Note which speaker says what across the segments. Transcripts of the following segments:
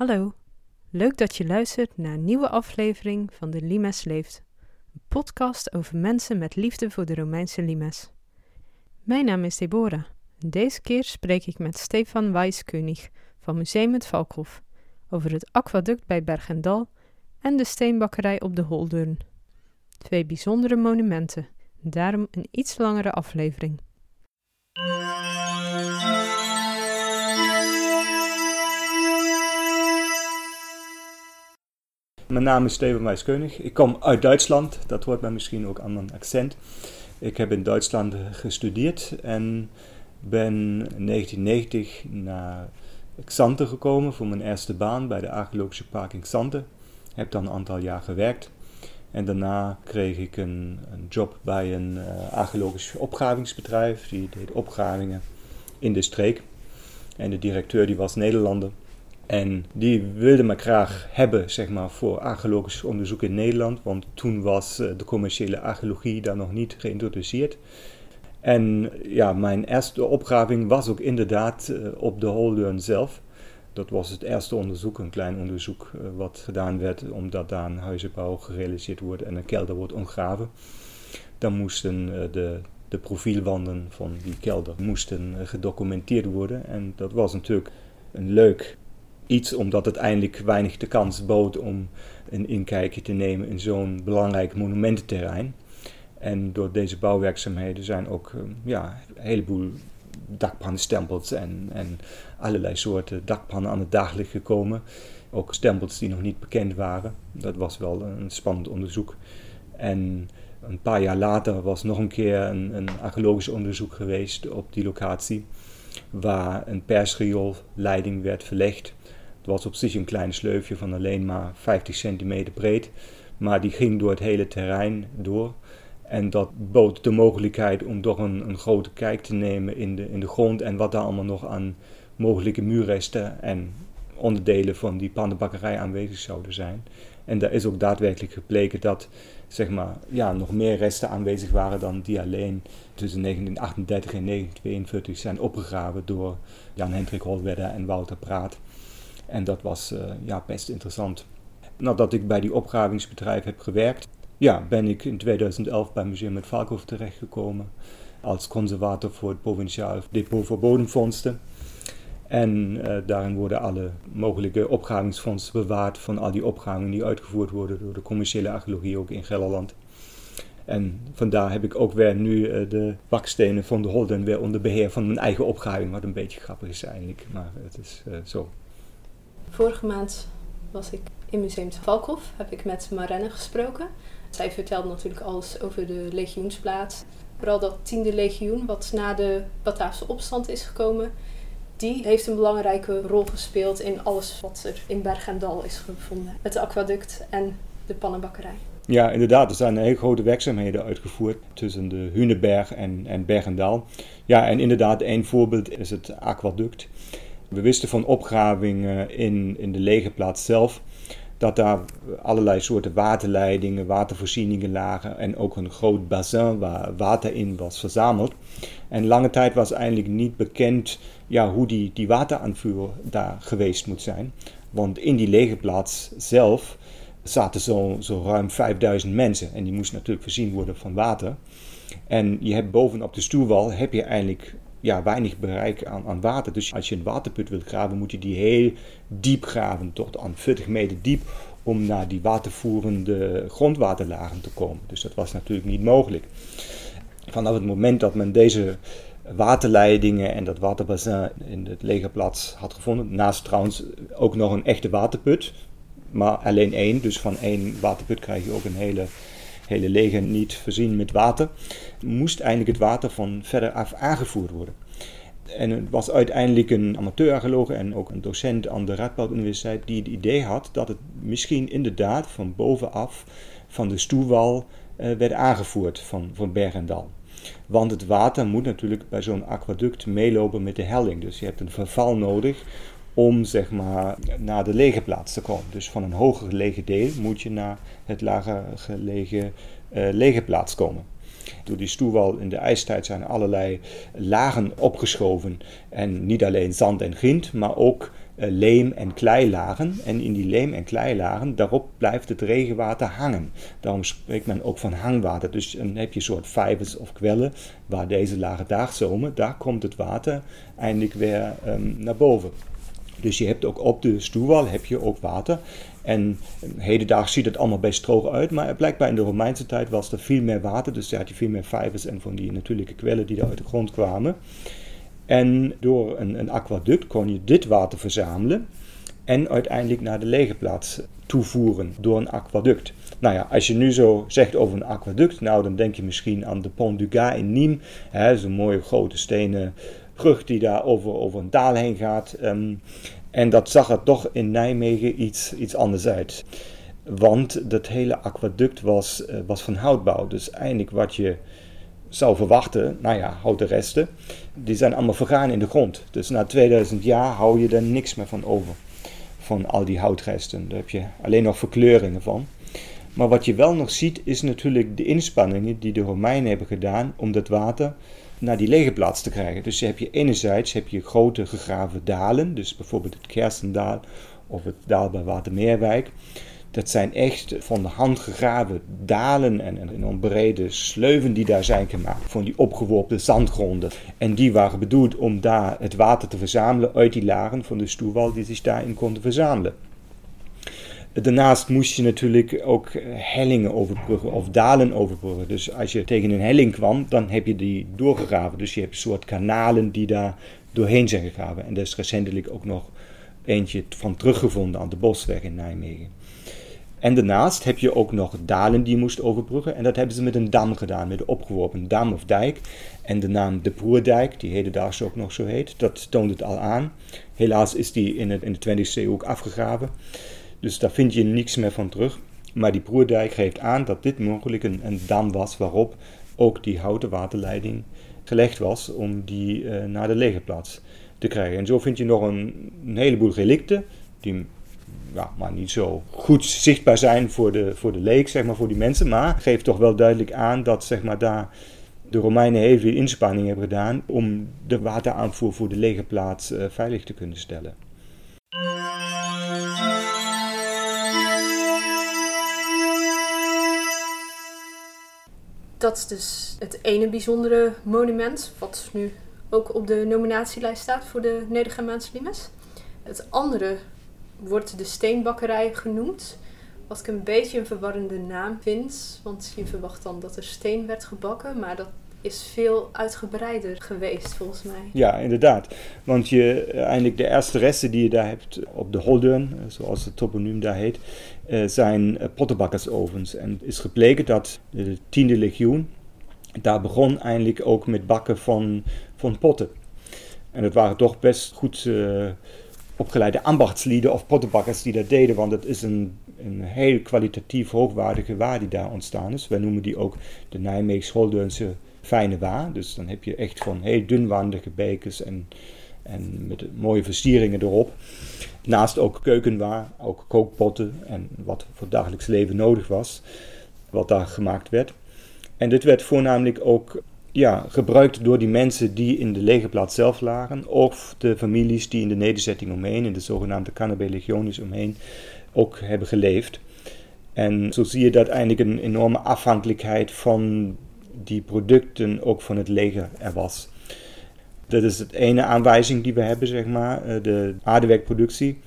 Speaker 1: Hallo, leuk dat je luistert naar een nieuwe aflevering van de Limes Leeft, een podcast over mensen met liefde voor de Romeinse limes. Mijn naam is Deborah en deze keer spreek ik met Stefan Weiskönig van Museum het Valkhof over het aquaduct bij Bergendal en de steenbakkerij op de Holdurn. Twee bijzondere monumenten, daarom een iets langere aflevering.
Speaker 2: Mijn naam is Steven Wijskeunig. Ik kom uit Duitsland, dat hoort men misschien ook aan mijn accent. Ik heb in Duitsland gestudeerd en ben in 1990 naar Xante gekomen voor mijn eerste baan bij de archeologische park in. Heb dan een aantal jaar gewerkt. En daarna kreeg ik een, een job bij een uh, archeologisch opgravingsbedrijf. Die deed opgravingen in de streek. En de directeur die was Nederlander. En die wilde me graag hebben zeg maar, voor archeologisch onderzoek in Nederland. Want toen was eh, de commerciële archeologie daar nog niet geïntroduceerd. En ja, mijn eerste opgraving was ook inderdaad uh, op de Holdurn zelf. Dat was het eerste onderzoek, een klein onderzoek uh, wat gedaan werd omdat daar een huizenbouw gerealiseerd wordt en een kelder wordt omgraven. Dan moesten de, de profielwanden van die kelder moesten gedocumenteerd worden. En dat was natuurlijk een leuk iets omdat het eindelijk weinig de kans bood om een inkijkje te nemen in zo'n belangrijk monumententerrein. En door deze bouwwerkzaamheden zijn ook ehm, ja, een heleboel dakpannenstempels en, en allerlei soorten dakpannen aan het daglicht gekomen. Ook stempels die nog niet bekend waren. Dat was wel een spannend onderzoek. En een paar jaar later was nog een keer een, een archeologisch onderzoek geweest op die locatie, waar een persrioolleiding werd verlegd. Was op zich een klein sleufje van alleen maar 50 centimeter breed, maar die ging door het hele terrein door. En dat bood de mogelijkheid om toch een, een grote kijk te nemen in de, in de grond en wat daar allemaal nog aan mogelijke muurresten en onderdelen van die pannenbakkerij aanwezig zouden zijn. En daar is ook daadwerkelijk gebleken dat zeg maar, ja, nog meer resten aanwezig waren dan die alleen tussen 1938 en 1942 zijn opgegraven door Jan Hendrik Holwedder en Wouter Praat. En dat was uh, ja, best interessant. Nadat ik bij die opgravingsbedrijf heb gewerkt, ja, ben ik in 2011 bij Museum het Valkhof terechtgekomen als conservator voor het Provinciaal Depot voor Bodemvondsten. En uh, daarin worden alle mogelijke opgravingsfondsen bewaard van al die opgravingen die uitgevoerd worden door de commerciële archeologie ook in Gelderland. En vandaar heb ik ook weer nu uh, de bakstenen van de Holden weer onder beheer van mijn eigen opgraving, wat een beetje grappig is eigenlijk, maar het is zo.
Speaker 1: Vorige maand was ik in Museum Valkhof, heb ik met Marenne gesproken. Zij vertelde natuurlijk alles over de legioensplaats. Vooral dat tiende legioen, wat na de Bataafse opstand is gekomen, die heeft een belangrijke rol gespeeld in alles wat er in Berg en Dal is gevonden. Het aquaduct en de pannenbakkerij.
Speaker 2: Ja, inderdaad. Er zijn hele grote werkzaamheden uitgevoerd tussen de Huneberg en, en Bergendal. Ja, en inderdaad, één voorbeeld is het aquaduct. We wisten van opgravingen in, in de legerplaats zelf dat daar allerlei soorten waterleidingen, watervoorzieningen lagen en ook een groot bassin waar water in was verzameld. En lange tijd was eigenlijk niet bekend ja, hoe die, die wateraanvuur daar geweest moet zijn. Want in die legerplaats zelf zaten zo, zo ruim 5000 mensen en die moesten natuurlijk voorzien worden van water. En je hebt bovenop de stuurwal heb je eigenlijk ja, weinig bereik aan, aan water. Dus als je een waterput wilt graven, moet je die heel diep graven, tot aan 40 meter diep, om naar die watervoerende grondwaterlagen te komen. Dus dat was natuurlijk niet mogelijk. Vanaf het moment dat men deze waterleidingen en dat waterbassin in het legerplaats had gevonden, naast trouwens ook nog een echte waterput, maar alleen één, dus van één waterput krijg je ook een hele hele leger niet voorzien met water, moest eigenlijk het water van verder af aangevoerd worden. En het was uiteindelijk een amateurarcheoloog en ook een docent aan de Radboud Universiteit die het idee had dat het misschien inderdaad van bovenaf van de stoelwal uh, werd aangevoerd van, van berg en dal. Want het water moet natuurlijk bij zo'n aquaduct meelopen met de helling. Dus je hebt een verval nodig om zeg maar, naar de lege plaats te komen. Dus van een hoger gelegen deel moet je naar het lager gelegen uh, lege plaats komen. Door die stoelwal in de ijstijd zijn allerlei lagen opgeschoven. En niet alleen zand en grind, maar ook leem- en kleilagen. En in die leem- en kleilagen, daarop blijft het regenwater hangen. Daarom spreekt men ook van hangwater. Dus dan heb je een soort vijvers of kwellen waar deze lagen daar zomen. Daar komt het water eindelijk weer um, naar boven. Dus je hebt ook op de stuwwal heb je ook water. En hedendaags ziet het allemaal best droog uit, maar blijkbaar in de Romeinse tijd was er veel meer water, dus daar had je veel meer vijvers en van die natuurlijke kwellen die daar uit de grond kwamen. En door een, een aquaduct kon je dit water verzamelen en uiteindelijk naar de legerplaats toevoeren door een aquaduct. Nou ja, als je nu zo zegt over een aquaduct, nou dan denk je misschien aan de Pont du Gard in Nîmes, zo'n mooie grote stenen die daar over, over een daal heen gaat. Ehm, en dat zag er toch in Nijmegen iets, iets anders uit. Want dat hele aquaduct was, uh, was van houtbouw. Dus eigenlijk wat je zou verwachten, nou ja, houten resten, die zijn allemaal vergaan in de grond. Dus na 2000 jaar hou je er niks meer van over. Van al die houtresten. Daar heb je alleen nog verkleuringen van. Maar wat je wel nog ziet, is natuurlijk de inspanningen die de Romeinen hebben gedaan om dat water naar die lege plaats te krijgen. Dus je hebt je enerzijds heb je grote gegraven dalen, dus bijvoorbeeld het Kerstendaal of het daal bij Watermeerwijk. Dat zijn echt van de hand gegraven dalen en, en brede sleuven die daar zijn gemaakt. Van die opgeworpen zandgronden. En die waren bedoeld om daar het water te verzamelen uit die lagen van de stoerwal die zich daarin konden verzamelen. Daarnaast moest je natuurlijk ook hellingen overbruggen of dalen overbruggen. Dus als je tegen een helling kwam, dan heb je die doorgegraven. Dus je hebt een soort kanalen die daar doorheen zijn gegraven. En daar is recentelijk ook nog eentje van teruggevonden aan de Bosweg in Nijmegen. En daarnaast heb je ook nog dalen die je moest overbruggen. En dat hebben ze met een dam gedaan, met een opgeworpen dam of dijk. En de naam de Broerdijk, die hedendaags ook nog zo heet, dat toont het al aan. Helaas is die in, het, in de 20e eeuw ook afgegraven. Dus daar vind je niks meer van terug. Maar die Broerdijk geeft aan dat dit mogelijk een, dam was waarop ook die houten waterleiding gelegd was om die uh, naar de legerplaats te krijgen. En zo vind je nog een, heleboel relicten die ja, maar niet zo goed zichtbaar zijn voor de, voor de leek, zeg maar, voor die mensen. Maar geeft toch wel duidelijk aan dat zeg maar, daar de Romeinen heel veel inspanning hebben gedaan om de wateraanvoer voor de legerplaats uh, veilig te kunnen stellen.
Speaker 1: Dat is dus het ene bijzondere monument, wat nu ook op de nominatielijst staat voor de Nedergermaanse Limes. Het andere wordt de steenbakkerij genoemd. Wat ik een beetje een verwarrende naam vind. Want je verwacht dan dat er steen werd gebakken. Maar dat is veel uitgebreider geweest volgens mij.
Speaker 2: Ja, inderdaad. Want je, eh, eigenlijk de eerste resten die je daar hebt op de Holdern, eh, zoals het toponiem daar heet, zijn pottenbakkersovens. En het is gebleken dat de tiende legioen daar begon eigenlijk ook met bakken van, van potten. En het waren toch best goed uh, opgeleide ambachtslieden of pottenbakkers die dat deden, want het is een, een heel kwalitatief hoogwaardige waar die daar ontstaan is. Wij noemen die ook de Nijmeegs-Holdernse fijne waar. Dus dan heb je echt gewoon heel dunwandige bekers en, en met mooie versieringen erop. Naast ook keukenwaar, ook kookpotten en wat voor het dagelijks leven nodig was, wat daar gemaakt werd. En dit werd voornamelijk ook ja, gebruikt door die mensen die in de legerplaats zelf lagen, of de families die in de nederzetting omheen, in de zogenaamde Cannabé omheen, ook hebben geleefd. En zo zie je dat eigenlijk een enorme afhankelijkheid van die producten ook van het leger er was. Dat is het ene aanwijzing die we hebben, zeg maar, eh, de aardewerkproductie.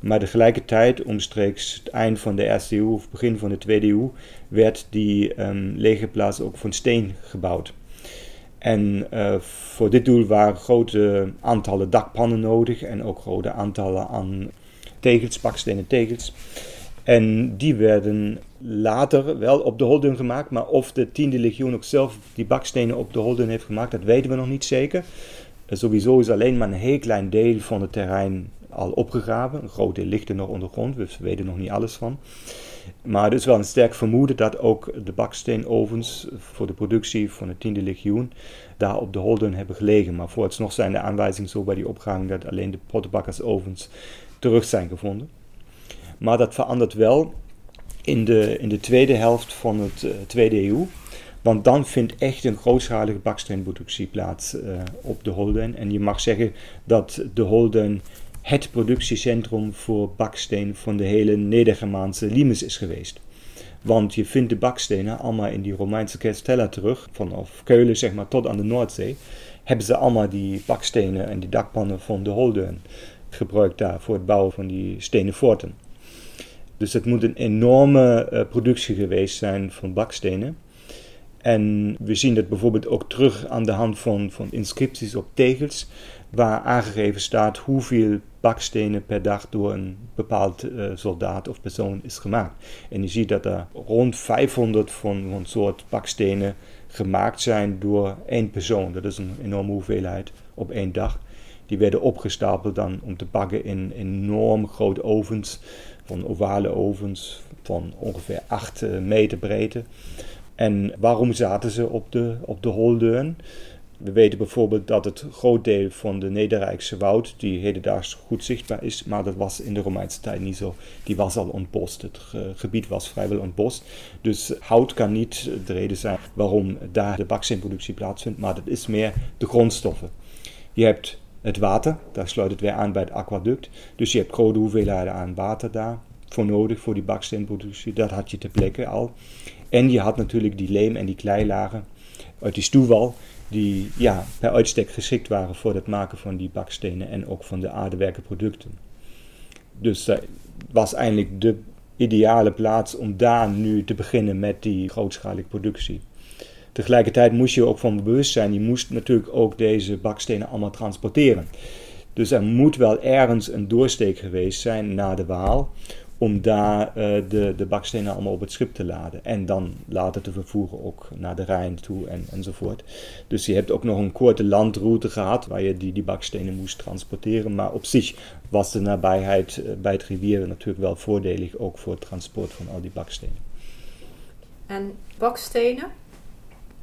Speaker 2: Maar tegelijkertijd, omstreeks het eind van de eerste eeuw of begin van de tweede eeuw, werd die um, legerplaats ook van steen gebouwd. En uh, voor dit doel waren grote aantallen dakpannen nodig en ook grote aantallen aan tegels, bakstenen tegels. En die werden later wel op de Holden gemaakt, maar of de tiende legioen ook zelf die bakstenen op de Holden heeft gemaakt, dat weten we nog niet zeker. Sowieso is alleen maar een heel klein deel van het terrein al opgegraven. Een groot deel ligt er nog ondergrond, we weten nog niet alles van. Maar het is wel een sterk vermoeden dat ook de baksteenovens voor de productie van het tiende legioen daar op de Holden hebben gelegen. Maar vooralsnog zijn de aanwijzingen zo bij die opgang dat alleen de pottenbakkersovens terug zijn gevonden. Maar dat verandert wel in de, in de tweede helft van het uh, tweede eeuw. Want dan vindt echt een grootschalige baksteenproductie plaats uh, op de Holden. En je mag zeggen dat de Holden het productiecentrum voor baksteen van de hele Nedergermaanse limes is geweest. Want je vindt de bakstenen allemaal in die Romeinse Castella terug, vanaf Keulen zeg maar tot aan de Noordzee. Hebben ze allemaal die bakstenen en die dakpannen van de Holdeun gebruikt daar voor het bouwen van die stenen forten. Dus het moet een enorme uh, productie geweest zijn van bakstenen. En we zien dat bijvoorbeeld ook terug aan de hand van, van inscripties op tegels, waar aangegeven staat hoeveel bakstenen per dag door een bepaald uh, soldaat of persoon is gemaakt. En je ziet dat er rond 500 van een soort bakstenen gemaakt zijn door één persoon. Dat is een enorme hoeveelheid op één dag. Die werden opgestapeld dan om te bakken in enorm grote ovens, van ovale ovens van ongeveer 8 eh, meter breedte. En waarom zaten ze op de, op de holdeuren? We weten bijvoorbeeld dat het groot deel van de Nederrijkse woud, die hedendaags goed zichtbaar is, maar dat was in de Romeinse tijd niet zo. Die was al ontbost. Het gebied was vrijwel ontbost. Dus hout kan niet de reden zijn waarom daar de baksteenproductie plaatsvindt, maar dat is meer de grondstoffen. Je hebt het water, daar sluit het weer aan bij het aquaduct. Dus je hebt grote hoeveelheden aan water daar voor nodig voor die baksteenproductie. Dat had je ter plekke al. En je had natuurlijk die leem en die kleilagen uit die stuwwal, die ja, per uitstek geschikt waren voor het maken van die bakstenen en ook van de aardewerken producten. Dus dat was eigenlijk de ideale plaats om daar nu te beginnen met die grootschalige productie. Tegelijkertijd moest je ook van bewust zijn, je moest natuurlijk ook deze bakstenen allemaal transporteren. Dus er moet wel ergens een doorsteek geweest zijn naar de Waal om daar uh, de, de bakstenen allemaal op het schip te laden. En dan later te vervoeren ook naar de Rijn toe en, enzovoort. Dus je hebt ook nog een korte landroute gehad waar je die, die bakstenen moest transporteren. Maar op zich was de nabijheid uh, bij het rivieren natuurlijk wel voordelig, ook voor het transport van al die bakstenen.
Speaker 1: En bakstenen,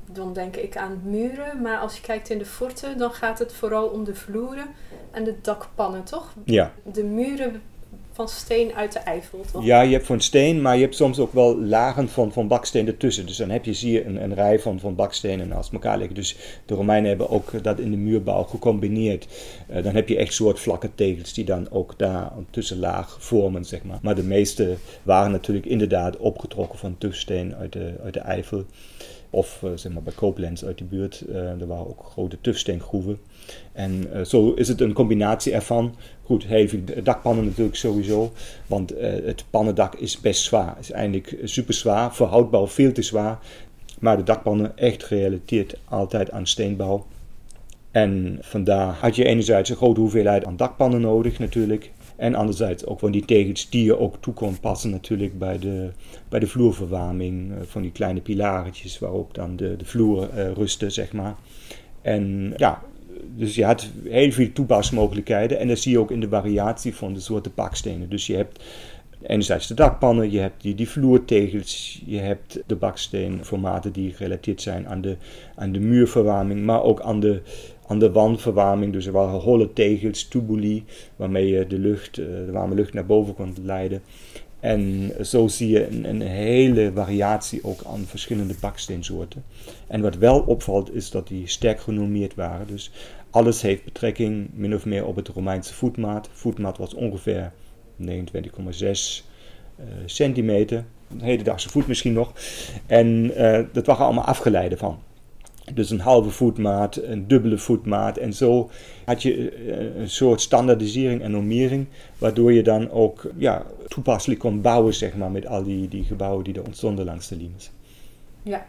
Speaker 1: dan denk ik aan muren, maar als je kijkt in de forten, dan gaat het vooral om de vloeren en de dakpannen, toch?
Speaker 2: Ja.
Speaker 1: De muren van steen uit de Eifel, toch?
Speaker 2: Ja, je hebt van steen, maar je hebt soms ook wel lagen van, van baksteen ertussen. Dus dan heb je, zie je een, een rij van, van bakstenen naast elkaar liggen. Dus de Romeinen hebben ook dat in de muurbouw gecombineerd. Uh, dan heb je echt soort vlakke tegels die dan ook daar een tussenlaag vormen, zeg maar. Maar de meeste waren natuurlijk inderdaad opgetrokken van tufsteen uit de, uit de Eifel. Of uh, zeg maar bij Koblenz uit die buurt. Uh, er waren ook grote tufsteengroeven. En uh, zo is het een combinatie ervan. Goed, veel dakpannen natuurlijk sowieso. Want het pannendak is best zwaar. Is eigenlijk super zwaar. Voor houtbouw veel te zwaar. Maar de dakpannen echt gerelateerd altijd aan steenbouw. En vandaar had je enerzijds een grote hoeveelheid aan dakpannen nodig natuurlijk. En anderzijds ook van die tegels die je ook toe kon passen natuurlijk bij de, bij de vloerverwarming. Eh, van die kleine pilaretjes waarop dan de, de vloer uh, rustte, zeg maar. En ja, dus je had heel veel toepasmogelijkheden. En dat zie je ook in de variatie van de soorten bakstenen. Dus je hebt enerzijds de dakpannen, je hebt die, die vloertegels, je hebt de baksteenformaten die gerelateerd zijn aan de, aan de muurverwarming, maar ook aan de, aan de wandverwarming. Dus er waren holle tegels, tubuli, waarmee je de lucht, eh, de warme lucht naar boven kon leiden. En zo zie je een, een, hele variatie ook aan verschillende baksteensoorten. En wat wel opvalt is dat die sterk genormeerd waren. Dus alles heeft betrekking min of meer op het Romeinse voetmaat. Voetmaat was ongeveer 29,6 uh, centimeter. Een hedendaagse voet misschien nog. En uh, dat waren allemaal afgeleiden van. Dus een halve voetmaat, een dubbele voetmaat. En zo had je eh, een soort standaardisering en normering, waardoor je dan ook ja, toepasselijk kon bouwen, zeg maar, met al die, die gebouwen die er ontstonden langs de limes.
Speaker 1: Ja,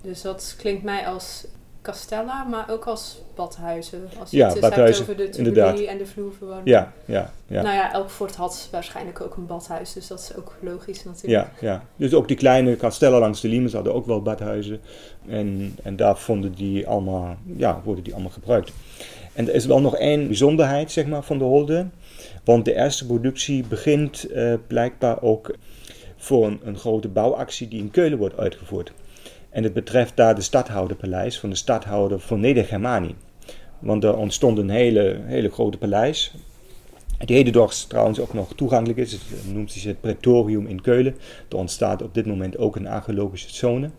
Speaker 1: dus dat klinkt mij als Castella, maar ook als badhuizen. Als
Speaker 2: je ja,
Speaker 1: het
Speaker 2: badhuizen,
Speaker 1: over de
Speaker 2: inderdaad.
Speaker 1: en de vloerverwarming.
Speaker 2: Ja, ja, ja.
Speaker 1: Nou ja, elk fort had waarschijnlijk ook een badhuis, dus dat is ook logisch natuurlijk.
Speaker 2: Ja, ja. dus ook die kleine kastellen langs de Limes hadden ook wel badhuizen. En, en daar vonden die allemaal, ja, worden die allemaal gebruikt. En er is wel nog één bijzonderheid, zeg maar, van de Holde. Want de eerste productie begint uh, blijkbaar ook voor een, een grote bouwactie die in Keulen wordt uitgevoerd. En het betreft daar de stadhouderpaleis van de stadhouder van Neder-Germanië. Want er ontstond een hele, hele grote paleis. Die hedendaags trouwens ook nog toegankelijk is. Het noemt zich het Pretorium in Keulen. Er ontstaat op dit moment ook een archeologische zone.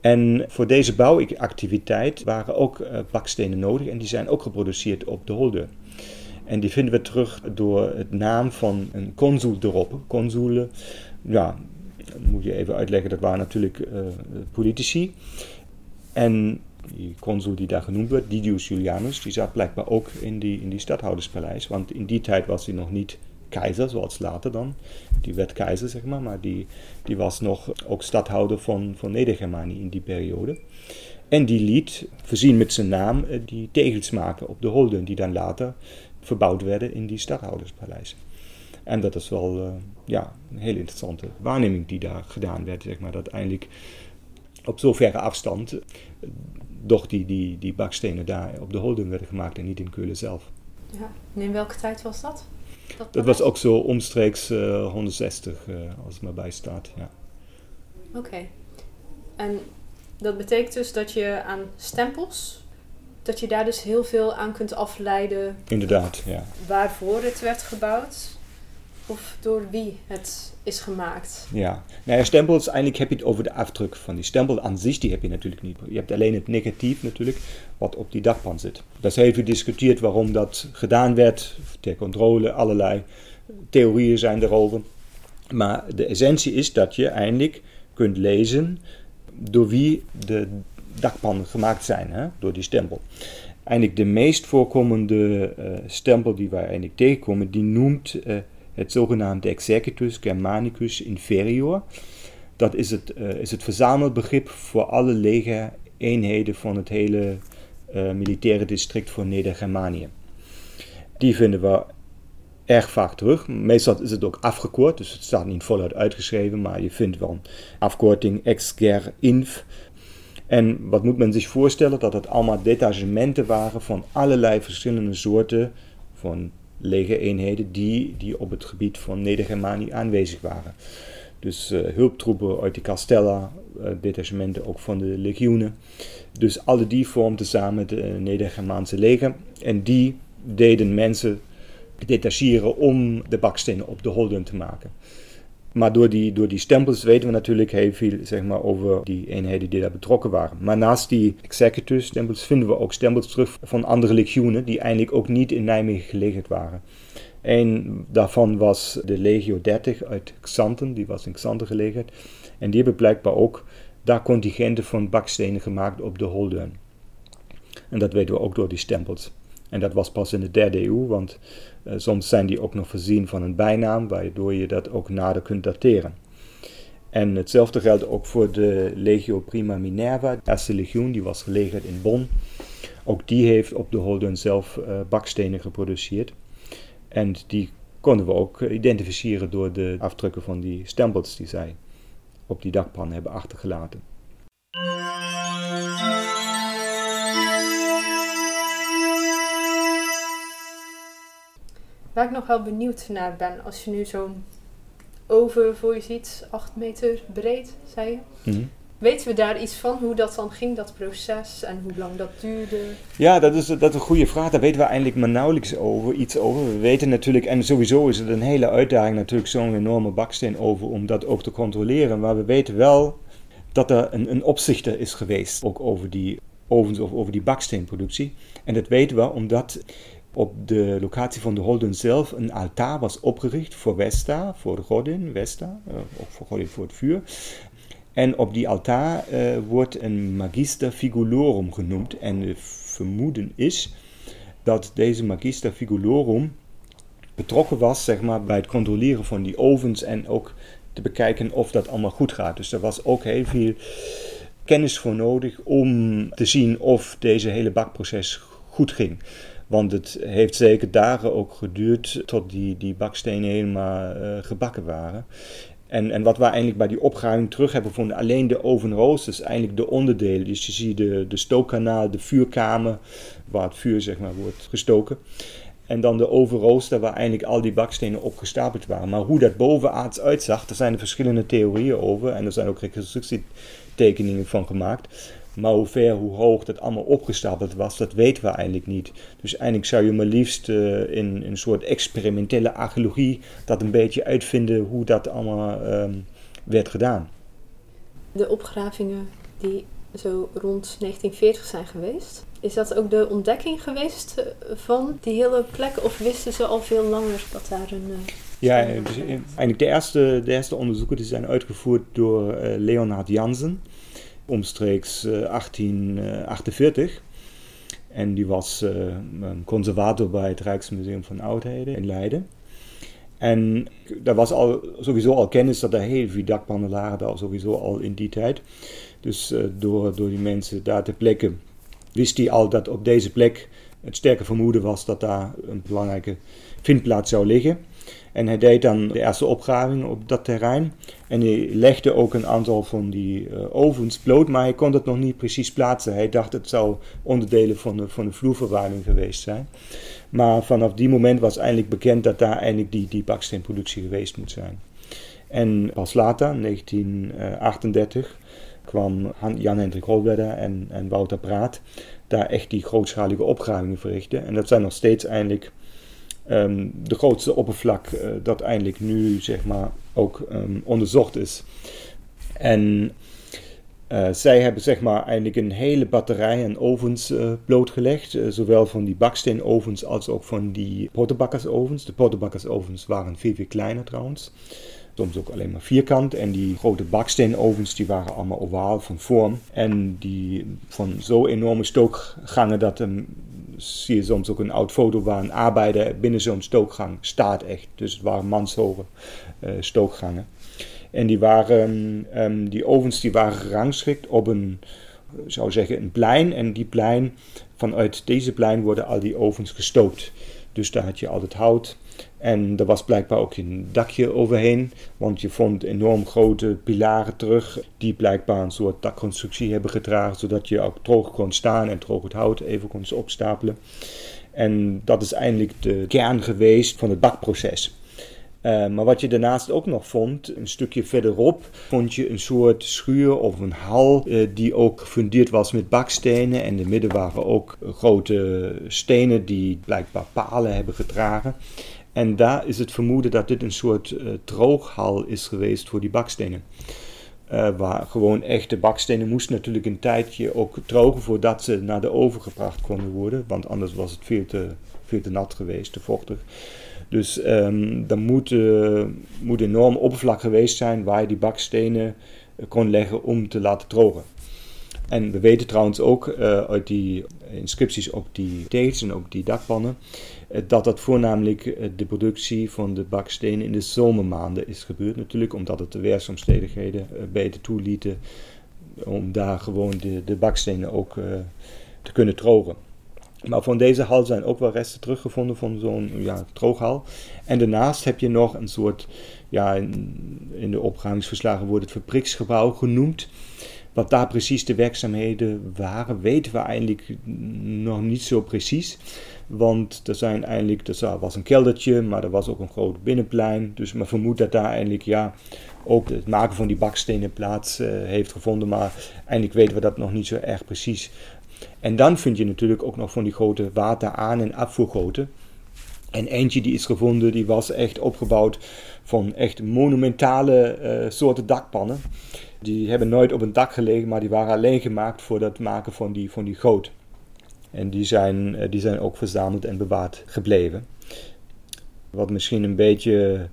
Speaker 2: En voor deze bouwactiviteit waren ook uh, bakstenen nodig en die zijn ook geproduceerd op de Holde. En die vinden we terug door het naam van een consul erop. Consulen, ja, moet je even uitleggen, dat waren natuurlijk uh, politici. En die consul die daar genoemd werd, Didius Julianus, die zat blijkbaar ook in die, in die stadhouderspaleis. Want in die tijd was hij nog niet keizer, zoals later dan. Die werd keizer, zeg maar, maar die, die was nog ook stadhouder van, van Neder-Germanië in die periode. En die liet, voorzien met zijn naam, eh, die tegels maken op de holden, die dan later verbouwd werden in die stadhouderspaleis. En dat is wel uh, ja, een hele interessante waarneming die daar gedaan werd, zeg maar, dat eindelijk op zoverre afstand uh, doch die, die, die bakstenen daar op de holden werden gemaakt en niet in Keulen zelf.
Speaker 1: Ja, en in welke tijd was dat?
Speaker 2: Dat, was ook zo omstreeks uh, 160, als het maar bij staat, ja.
Speaker 1: Oké. En dat betekent dus dat je aan stempels, dat je daar dus heel veel aan kunt afleiden.
Speaker 2: Inderdaad, ja.
Speaker 1: Waarvoor het werd gebouwd of door wie het is gemaakt.
Speaker 2: Ja, nou ja, stempels, eigenlijk heb je het over de afdruk van die stempel aan zich, die heb je natuurlijk niet. Je hebt alleen het negatief natuurlijk, wat op die dakpan zit. Dat is heel gediscuteerd waarom dat gedaan werd, ter controle, allerlei theorieën zijn erover. Maar de essentie is dat je eindelijk kunt lezen door wie de dakpannen gemaakt zijn, hè? door die stempel. Eigenlijk de meest voorkomende uh, stempel die wij eigenlijk tegenkomen, die noemt uh, het zogenaamde Executus Germanicus Inferior. Dat is het, uh, is het verzamelbegrip voor alle legereenheden van het hele militaire district van Neder-Germanië. Die vinden we erg vaak terug. Meestal is het ook afgekort, dus het staat niet voluit uitgeschreven, maar je vindt wel een afkorting ex-ger inf. En wat moet men zich voorstellen? Dat het allemaal detachementen waren van allerlei verschillende soorten van legereenheden die, die op het gebied van Neder-Germanië aanwezig waren. Dus uh, hulptroepen uit de Castella, uh, detachementen ook van de legioenen. Dus alle die vormden samen het uh, Neder-Germaanse leger. En die deden mensen detacheren om de bakstenen op de holden te maken. Maar door die, door die stempels weten we natuurlijk heel veel zeg maar, over die eenheden die daar betrokken waren. Maar naast die executive stempels vinden we ook stempels terug van andere legioenen die eigenlijk ook niet in Nijmegen gelegerd waren. Een daarvan was de Legio 30 uit Xanten, die was in Xanten gelegerd. En die hebben blijkbaar ook daar contingenten van bakstenen gemaakt op de holden. En dat weten we ook door die stempels. En dat was pas in de derde eeuw, want uh, soms zijn die ook nog voorzien van een bijnaam, waardoor je dat ook nader kunt dateren. En hetzelfde geldt ook voor de Legio Prima Minerva, de eerste legioen, die was gelegerd in Bonn. Ook die heeft op de Holden zelf uh, bakstenen geproduceerd. En die konden we ook identificeren door de afdrukken van die stempels die zij op die dakpan hebben achtergelaten.
Speaker 1: Waar ik nog wel benieuwd naar ben, als je nu zo'n oven voor je ziet, 8 meter breed, zei je. Mm Weten we daar iets van, hoe dat dan ging, dat proces, en hoe lang dat duurde?
Speaker 2: Ja, dat is, dat is een goede vraag. Daar weten we eigenlijk maar nauwelijks over, iets over. We weten natuurlijk, en sowieso is het een hele uitdaging natuurlijk, zo'n enorme baksteen over, om dat ook te controleren. Maar we weten wel dat er een, een opzichter is geweest, ook over die ovens of over die baksteenproductie. En dat weten we omdat op de locatie van de Holden zelf een altaar was opgericht voor Vesta, voor de godin Vesta, uh, of voor godin voor het vuur. En op die altaar uh, wordt een magister figulorum genoemd. En het vermoeden is dat deze magister figulorum betrokken was zeg maar, bij het controleren van die ovens en ook te bekijken of dat allemaal goed gaat. Dus er was ook heel veel kennis voor nodig om te zien of deze hele bakproces goed ging. Want het heeft zeker dagen ook geduurd tot die, die bakstenen helemaal uh, gebakken waren. En, en wat we eigenlijk bij die opgraving terug hebben gevonden, alleen de ovenroosters, eigenlijk de onderdelen. Dus je ziet de, de stookkanaal, de vuurkamer, waar het vuur zeg maar wordt gestoken. En dan de ovenrooster waar eigenlijk al die bakstenen opgestapeld waren. Maar hoe dat bovenaards uitzag, daar zijn er verschillende theorieën over. En er zijn ook reconstructietekeningen van gemaakt. Maar hoe ver, hoe hoog dat allemaal opgestapeld was, dat weten we eigenlijk niet. Dus eigenlijk zou je maar liefst uh, in, een soort experimentele archeologie dat een beetje uitvinden hoe dat allemaal um, werd gedaan.
Speaker 1: De opgravingen die zo rond 1940 zijn geweest. Is dat ook de ontdekking geweest eh, van die hele plek? Of wisten ze al veel langer dat daar een... Uh,
Speaker 2: ja, dus eigenlijk de eerste, de eerste onderzoeken die zijn uitgevoerd door uh, Leonhard Jansen omstreeks 1848. En die was conservator bij het Rijksmuseum van Oudheden in Leiden. En daar was al, sowieso al kennis dat er heel veel dakpannen sowieso al in die tijd. Dus door, door die mensen daar te plekken wist hij al dat op deze plek het sterke vermoeden was dat daar een belangrijke vindplaats zou liggen. En hij deed dan de eerste opgraving op dat terrein. En hij legde ook een aantal van die uh, ovens bloot, maar hij kon het nog niet precies plaatsen. Hij dacht het zou onderdelen van de, van de vloerverwarming geweest zijn. Maar vanaf die moment was eigenlijk bekend dat daar eigenlijk die, die baksteenproductie geweest moet zijn. En pas later, 1938, kwam Jan-Hendrik Rolwedder en, en Wouter Praat daar echt die grootschalige opgravingen verrichten. En dat zijn nog steeds eigenlijk um, de grootste oppervlak uh, dat eindelijk nu zeg maar ook um, onderzocht is. En uh, zij hebben zeg maar eigenlijk een hele batterij aan ovens uh, blootgelegd. zowel van die baksteenovens als ook van die pottenbakkersovens. De pottenbakkersovens waren veel, veel kleiner trouwens soms ook alleen maar vierkant. En die grote baksteenovens die waren allemaal ovaal van vorm. En die van zo enorme stookgangen dat um, zie je soms ook een oud foto waar een arbeider binnen zo'n stookgang staat echt. Dus het waren manshoge uh, stookgangen. En die, waren, um, die ovens die waren gerangschikt op een, zou zeggen, een plein. En die plein, vanuit deze plein worden al die ovens gestookt. Dus daar had je altijd hout. En er was blijkbaar ook een dakje overheen, want je vond enorm grote pilaren terug, die blijkbaar een soort dakconstructie hebben gedragen, zodat je ook droog kon staan en droog het hout even kon opstapelen. En dat is eigenlijk de kern geweest van het bakproces. Uh, maar wat je daarnaast ook nog vond, een stukje verderop, vond je een soort schuur of een hal uh, die ook gefundeerd was met bakstenen. En in de midden waren ook grote stenen die blijkbaar palen hebben gedragen. En daar is het vermoeden dat dit een soort uh, drooghal is geweest voor die bakstenen. waar gewoon echte bakstenen moesten natuurlijk een tijdje ook drogen voordat ze naar de oven gebracht konden worden. Want anders was het veel te, veel te nat geweest, te vochtig. Dus um, er moet, uh, moet enorm oppervlak geweest zijn waar je die bakstenen uh, kon leggen om te laten drogen. En we weten trouwens ook uh, uit die inscripties op die tegels en ook die dakpannen, dat dat voornamelijk de productie van de bakstenen in de zomermaanden is gebeurd. Natuurlijk omdat het de weersomstandigheden beter toelieten om daar gewoon de, de bakstenen ook te kunnen drogen. Maar van deze hal zijn ook wel resten teruggevonden van zo'n ja, drooghal. En daarnaast heb je nog een soort, ja, in, de opruimingsverslagen wordt het fabrieksgebouw genoemd. Wat daar precies de werkzaamheden waren, weten we eigenlijk nog niet zo precies. Want er zijn eigenlijk, er was een keldertje, maar er was ook een groot binnenplein. Dus men vermoedt dat daar eigenlijk ja, ook het maken van die bakstenen plaats uh, heeft gevonden. Maar eigenlijk weten we dat nog niet zo erg precies. En dan vind je natuurlijk ook nog van die grote water-aan- en afvoergoten. En eentje die is gevonden, die was echt opgebouwd van echt monumentale uh, soorten dakpannen. Die hebben nooit op een dak gelegen, maar die waren alleen gemaakt voor het maken van die, van die goot. En die zijn, uh, die zijn ook verzameld en bewaard gebleven. Wat misschien een beetje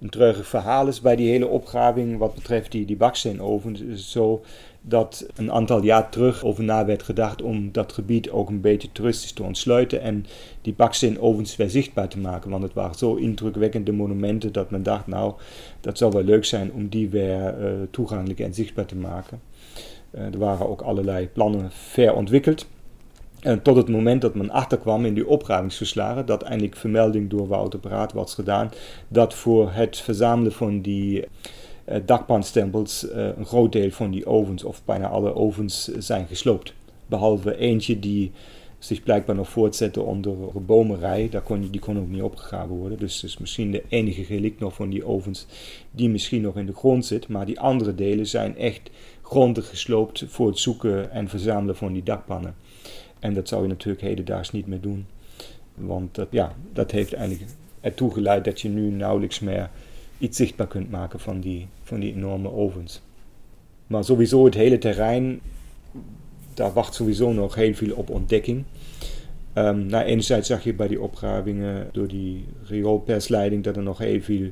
Speaker 2: een treurig verhaal is bij die hele opgraving wat betreft die, die baksteenovens. Is zo dat een aantal jaar terug over na werd gedacht om dat gebied ook een beetje toeristisch te ontsluiten en die baksteenovens weer zichtbaar te maken. Want het waren zo indrukwekkende monumenten dat men dacht, nou, dat zou wel leuk zijn om die weer uh, toegankelijk en zichtbaar te maken. Uh, er waren ook allerlei plannen ver ontwikkeld. En tot het moment dat men achterkwam in die opruimingsverslagen, dat eindelijk vermelding door Wouter Braat was gedaan, dat voor het verzamelen van die uh, dakpanstempels uh, een groot deel van die ovens, of bijna alle ovens, zijn gesloopt. Behalve eentje die zich blijkbaar nog voortzette onder een bomenrij, Daar kon, die kon ook niet opgegraven worden. Dus is misschien de enige relict nog van die ovens die misschien nog in de grond zit. Maar die andere delen zijn echt grondig gesloopt voor het zoeken en verzamelen van die dakpannen. En dat zou je natuurlijk hedendaags niet meer doen. Want dat, ja, dat heeft eigenlijk ertoe geleid dat je nu nauwelijks meer iets zichtbaar kunt maken van die, van die enorme ovens. Maar sowieso het hele terrein daar wacht sowieso nog heel veel op ontdekking. Um, nou, enerzijds zag je bij die opgravingen door die rioolpersleiding dat er nog heel veel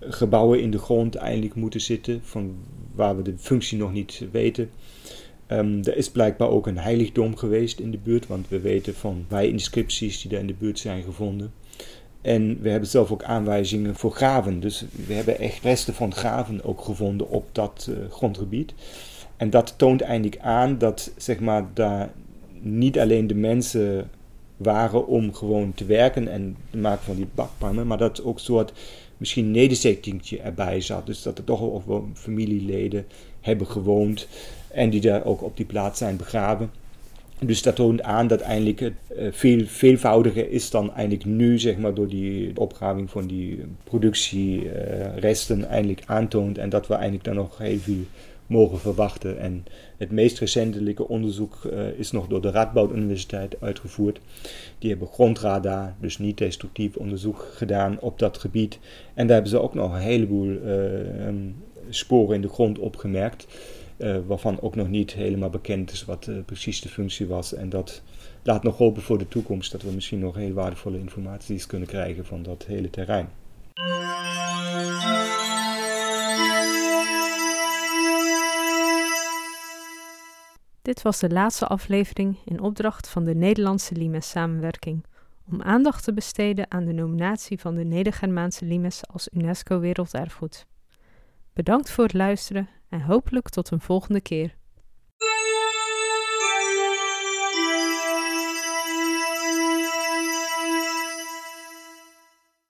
Speaker 2: gebouwen in de grond eindelijk moeten zitten, van waar we de functie nog niet weten. Um, er is blijkbaar ook een heiligdom geweest in de buurt, want we weten van inscripties die daar in de buurt zijn gevonden. En we hebben zelf ook aanwijzingen voor graven. Dus we hebben echt resten van graven ook gevonden op dat uh, grondgebied. En dat toont eindelijk aan dat zeg maar, daar niet alleen de mensen waren om gewoon te werken en te maken van die bakpannen, maar dat ook een soort misschien nederzettingje erbij zat. Dus dat er toch wel familieleden hebben gewoond en die daar ook op die plaats zijn begraven. Dus dat toont aan dat eigenlijk het eh, veel veelvoudiger is dan eigenlijk nu, zeg maar, door die opgraving van die productieresten uh, eindelijk aantoont. En dat we eigenlijk dan nog heel veel mogen verwachten. En het meest recentelijke onderzoek uh, is nog door de Radboud Universiteit uitgevoerd. Die hebben grondradar, dus niet destructief onderzoek gedaan op dat gebied. En daar hebben ze ook nog een heleboel sporen in de grond opgemerkt. Uh, waarvan ook nog niet helemaal bekend is wat precies de functie was. En dat laat nog hopen voor de toekomst dat we misschien nog heel waardevolle informaties kunnen krijgen van dat hele terrein.
Speaker 1: Dit was de laatste aflevering in opdracht van de Nederlandse Limes samenwerking om aandacht te besteden aan de nominatie van de Nedergermaanse Limes als UNESCO Werelderfgoed. Bedankt voor het luisteren en hopelijk tot een volgende keer.